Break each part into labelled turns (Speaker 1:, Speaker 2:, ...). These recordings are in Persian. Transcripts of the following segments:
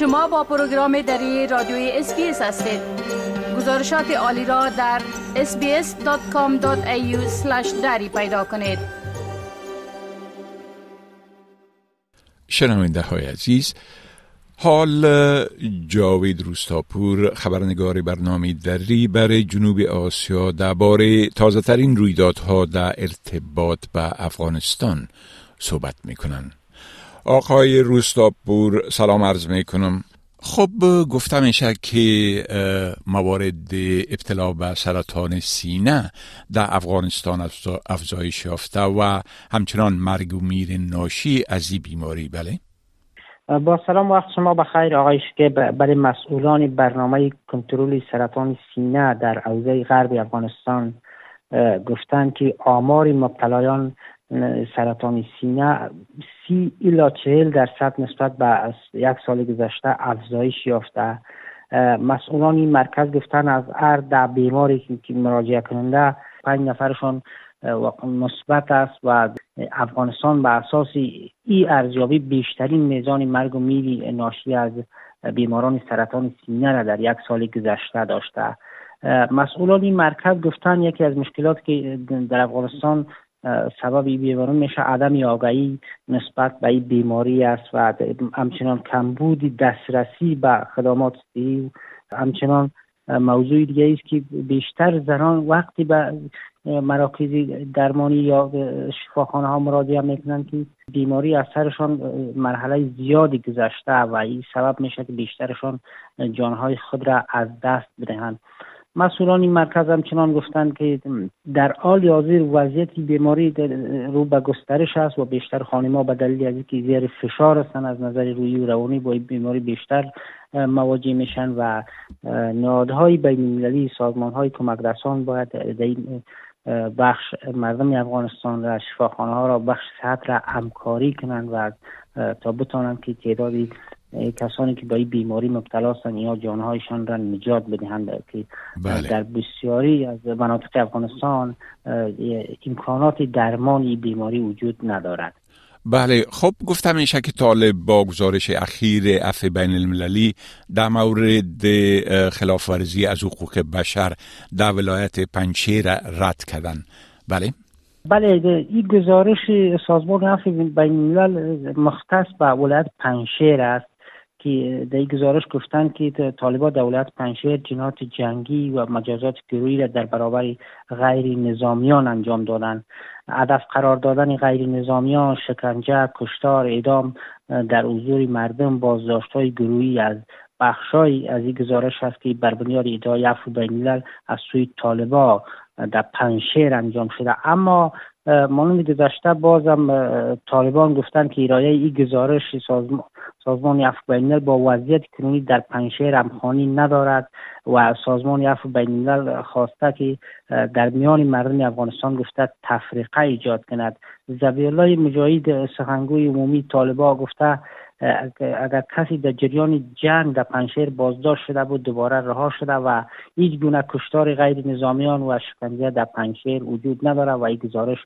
Speaker 1: شما با پروگرام دری رادیوی SBS هستید. گزارشات عالی را در sbs.com.au دری پیدا کنید.
Speaker 2: شنونده های عزیز حال جاوید روستاپور خبرنگار برنامه دری برای جنوب آسیا درباره تازه ترین رویدادها در ارتباط به افغانستان صحبت می‌کنن آقای روستاپور سلام عرض می کنم خب گفتم میشه که موارد ابتلا به سرطان سینه در افغانستان افزایش یافته و همچنان مرگ و میر ناشی از این بیماری بله؟
Speaker 3: با سلام وقت شما بخیر آقای که برای مسئولان برنامه کنترل سرطان سینه در حوزه غرب افغانستان گفتند که آمار مبتلایان سرطان سینه سی الا چهل درصد نسبت به یک سال گذشته افزایش یافته. مسئولان این مرکز گفتن از هر ده بیماری که مراجعه کننده پنج نفرشان مثبت است و افغانستان به اساس این ارزیابی بیشترین میزان مرگ و میری ناشی از بیماران سرطان سینه را در یک سال گذشته داشته. مسئولان این مرکز گفتن یکی از مشکلات که در افغانستان سبب بیماری میشه عدم آگاهی نسبت به این بیماری است و همچنان کمبود دسترسی به خدمات همچنان موضوع دیگه است که بیشتر زنان وقتی به مراکز درمانی یا شفاخانه ها مراجعه می‌کنند که بیماری از سرشان مرحله زیادی گذشته و این سبب میشه که بیشترشان جانهای خود را از دست بدهند. مسئولان این مرکز همچنان گفتند که در حال حاضر وضعیت بیماری رو به گسترش است و بیشتر خانما به دلیل از اینکه زیر فشار هستند از نظر روی و روانی با بیماری بیشتر مواجه میشن و نهادهای سازمان های کمک رسان باید در این بخش مردم افغانستان را شفاخانه ها را بخش صحت را همکاری کنند و تا بتانند که تعدادی کسانی که با این بیماری مبتلا هستند یا جانهایشان را نجات بدهند. که بله. در بسیاری از مناطق افغانستان امکانات درمان این بیماری وجود ندارد.
Speaker 2: بله. خب گفتم میشه که طالب با گزارش اخیر اف بین المللی در مورد خلاف ورزی از حقوق بشر در ولایت پنچیر رد کردن. بله.
Speaker 3: بله این گزارش سازمان اف بین الملل مختص به ولایت پنشیر است. که در گزارش گفتن که طالبان دولت پنشیر جنات جنگی و مجازات گروهی را در برابر غیر نظامیان انجام دادن. هدف قرار دادن غیر نظامیان شکنجه کشتار اعدام در حضور مردم بازداشت های گروهی از بخشای از این گزارش هست که بر بنیاد ادعای عفو بین از سوی طالبا در پنشیر انجام شده. اما مانند گذشته بازم طالبان گفتن که ایرایه این گزارش سازمان سازمان عفو بین با وضعیت کنونی در پنشیر همخوانی ندارد و سازمان عفو بین خواسته که در میان مردم افغانستان گفته تفریقه ایجاد کند. زبیالله مجاهد سخنگوی عمومی طالبا گفته اگر کسی در جریان جنگ در پنشیر بازداشت شده بود دوباره رها شده و هیچ گونه کشتار غیر نظامیان و شکنجه در پنشیر وجود نداره و این گزارش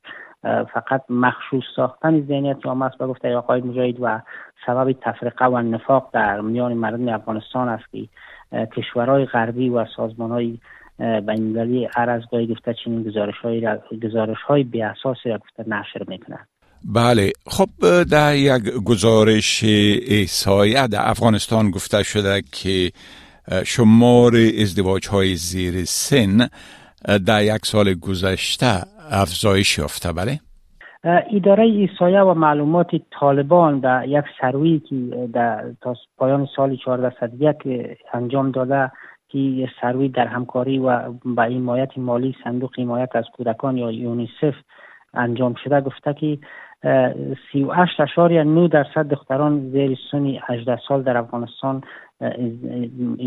Speaker 3: فقط مخصوص ساختن ذهنیت جامعه است به گفته آقای مجاهد و سبب تفرقه و نفاق در میان مردم افغانستان است که کشورهای غربی و سازمان های هر از گاهی گفته چنین گزارش های گزارش های را گفته نشر می‌کنند
Speaker 2: بله خب در یک گزارش احسایه در افغانستان گفته شده که شمار ازدواج های زیر سن در یک سال گذشته افزایش یافته بله؟
Speaker 3: اداره ایسایه و معلومات طالبان در یک سروی که در تا پایان سال 1401 انجام داده که سروی در همکاری و با حمایت مالی صندوق حمایت از کودکان یا یونیسف انجام شده. گفته که 38 اشاری 9 درصد دختران زیر سن 18 سال در افغانستان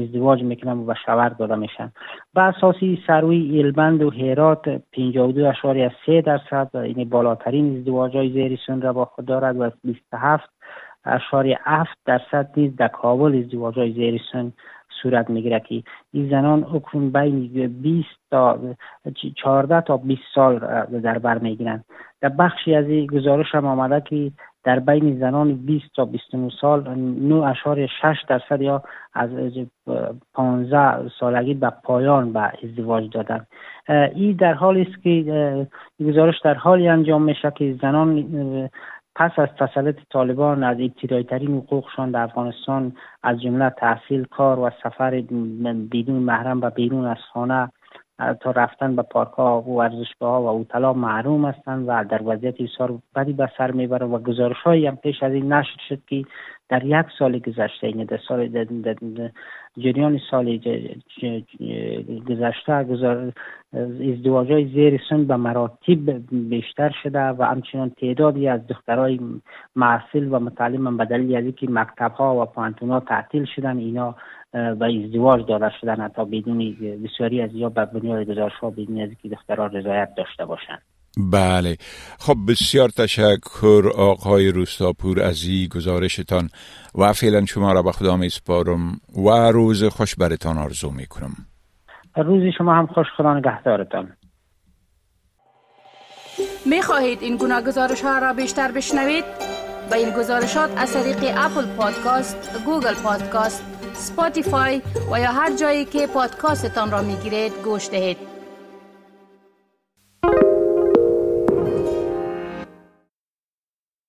Speaker 3: ازدواج می‌کنن و شوهر داده میشن. به اساسی سروی ایلبند و هرات 52 اشاری 3 درصد یعنی بالاترین ازدواج های زیر سن را با خود دارد و 27 اشاری 7 درصد نیز در کابل ازدواج های زیر سن صورت می‌گیره که این زنان اکنون بین 20 تا 14 تا 20 سال در بر می‌گیرن. در بخشی از این گزارش هم آمده که در بین زنان 20 تا 29 سال 9.6 درصد یا از 15 سالگی به پایان به ازدواج دادن. این در حالی است که گزارش در حالی انجام میشه که زنان پس از تسلط طالبان از ابتدایی ترین حقوقشان در افغانستان از جمله تحصیل کار و سفر بدون محرم و بیرون از خانه تا رفتن به پارک ها و ورزشگاه ها و اوتلا معروم هستند و در وضعیت ایسار بدی به سر می‌بره و گزارش هایی هم پیش از این نشر شد که در یک سال گذشته این در سال در جریان سال گذشته ازدواج های زیر سن به مراتب بیشتر شده و همچنان تعدادی از دخترای محصل و متعلم به دلیل از اینکه مکتب ها و پانتون ها تعطیل شدن اینا به ازدواج داده شدن حتی بدون بسیاری از یا به بنیاد گزارش ها بدون از اینکه دخترها رضایت داشته باشند.
Speaker 2: بله. خب بسیار تشکر آقای روستاپور از این گزارشتان و فعلا شما را به خدا می سپارم و روز خوش برتان آرزو می کنم.
Speaker 3: روز شما هم خوش خدا نگهدارتان.
Speaker 1: می خواهید این گونه گزارش ها را بیشتر بشنوید؟ با این گزارشات از طریق Apple Podcast، Google Podcast، Spotify و یا هر جایی که پادکاستتان را می گیرید گوش دهید.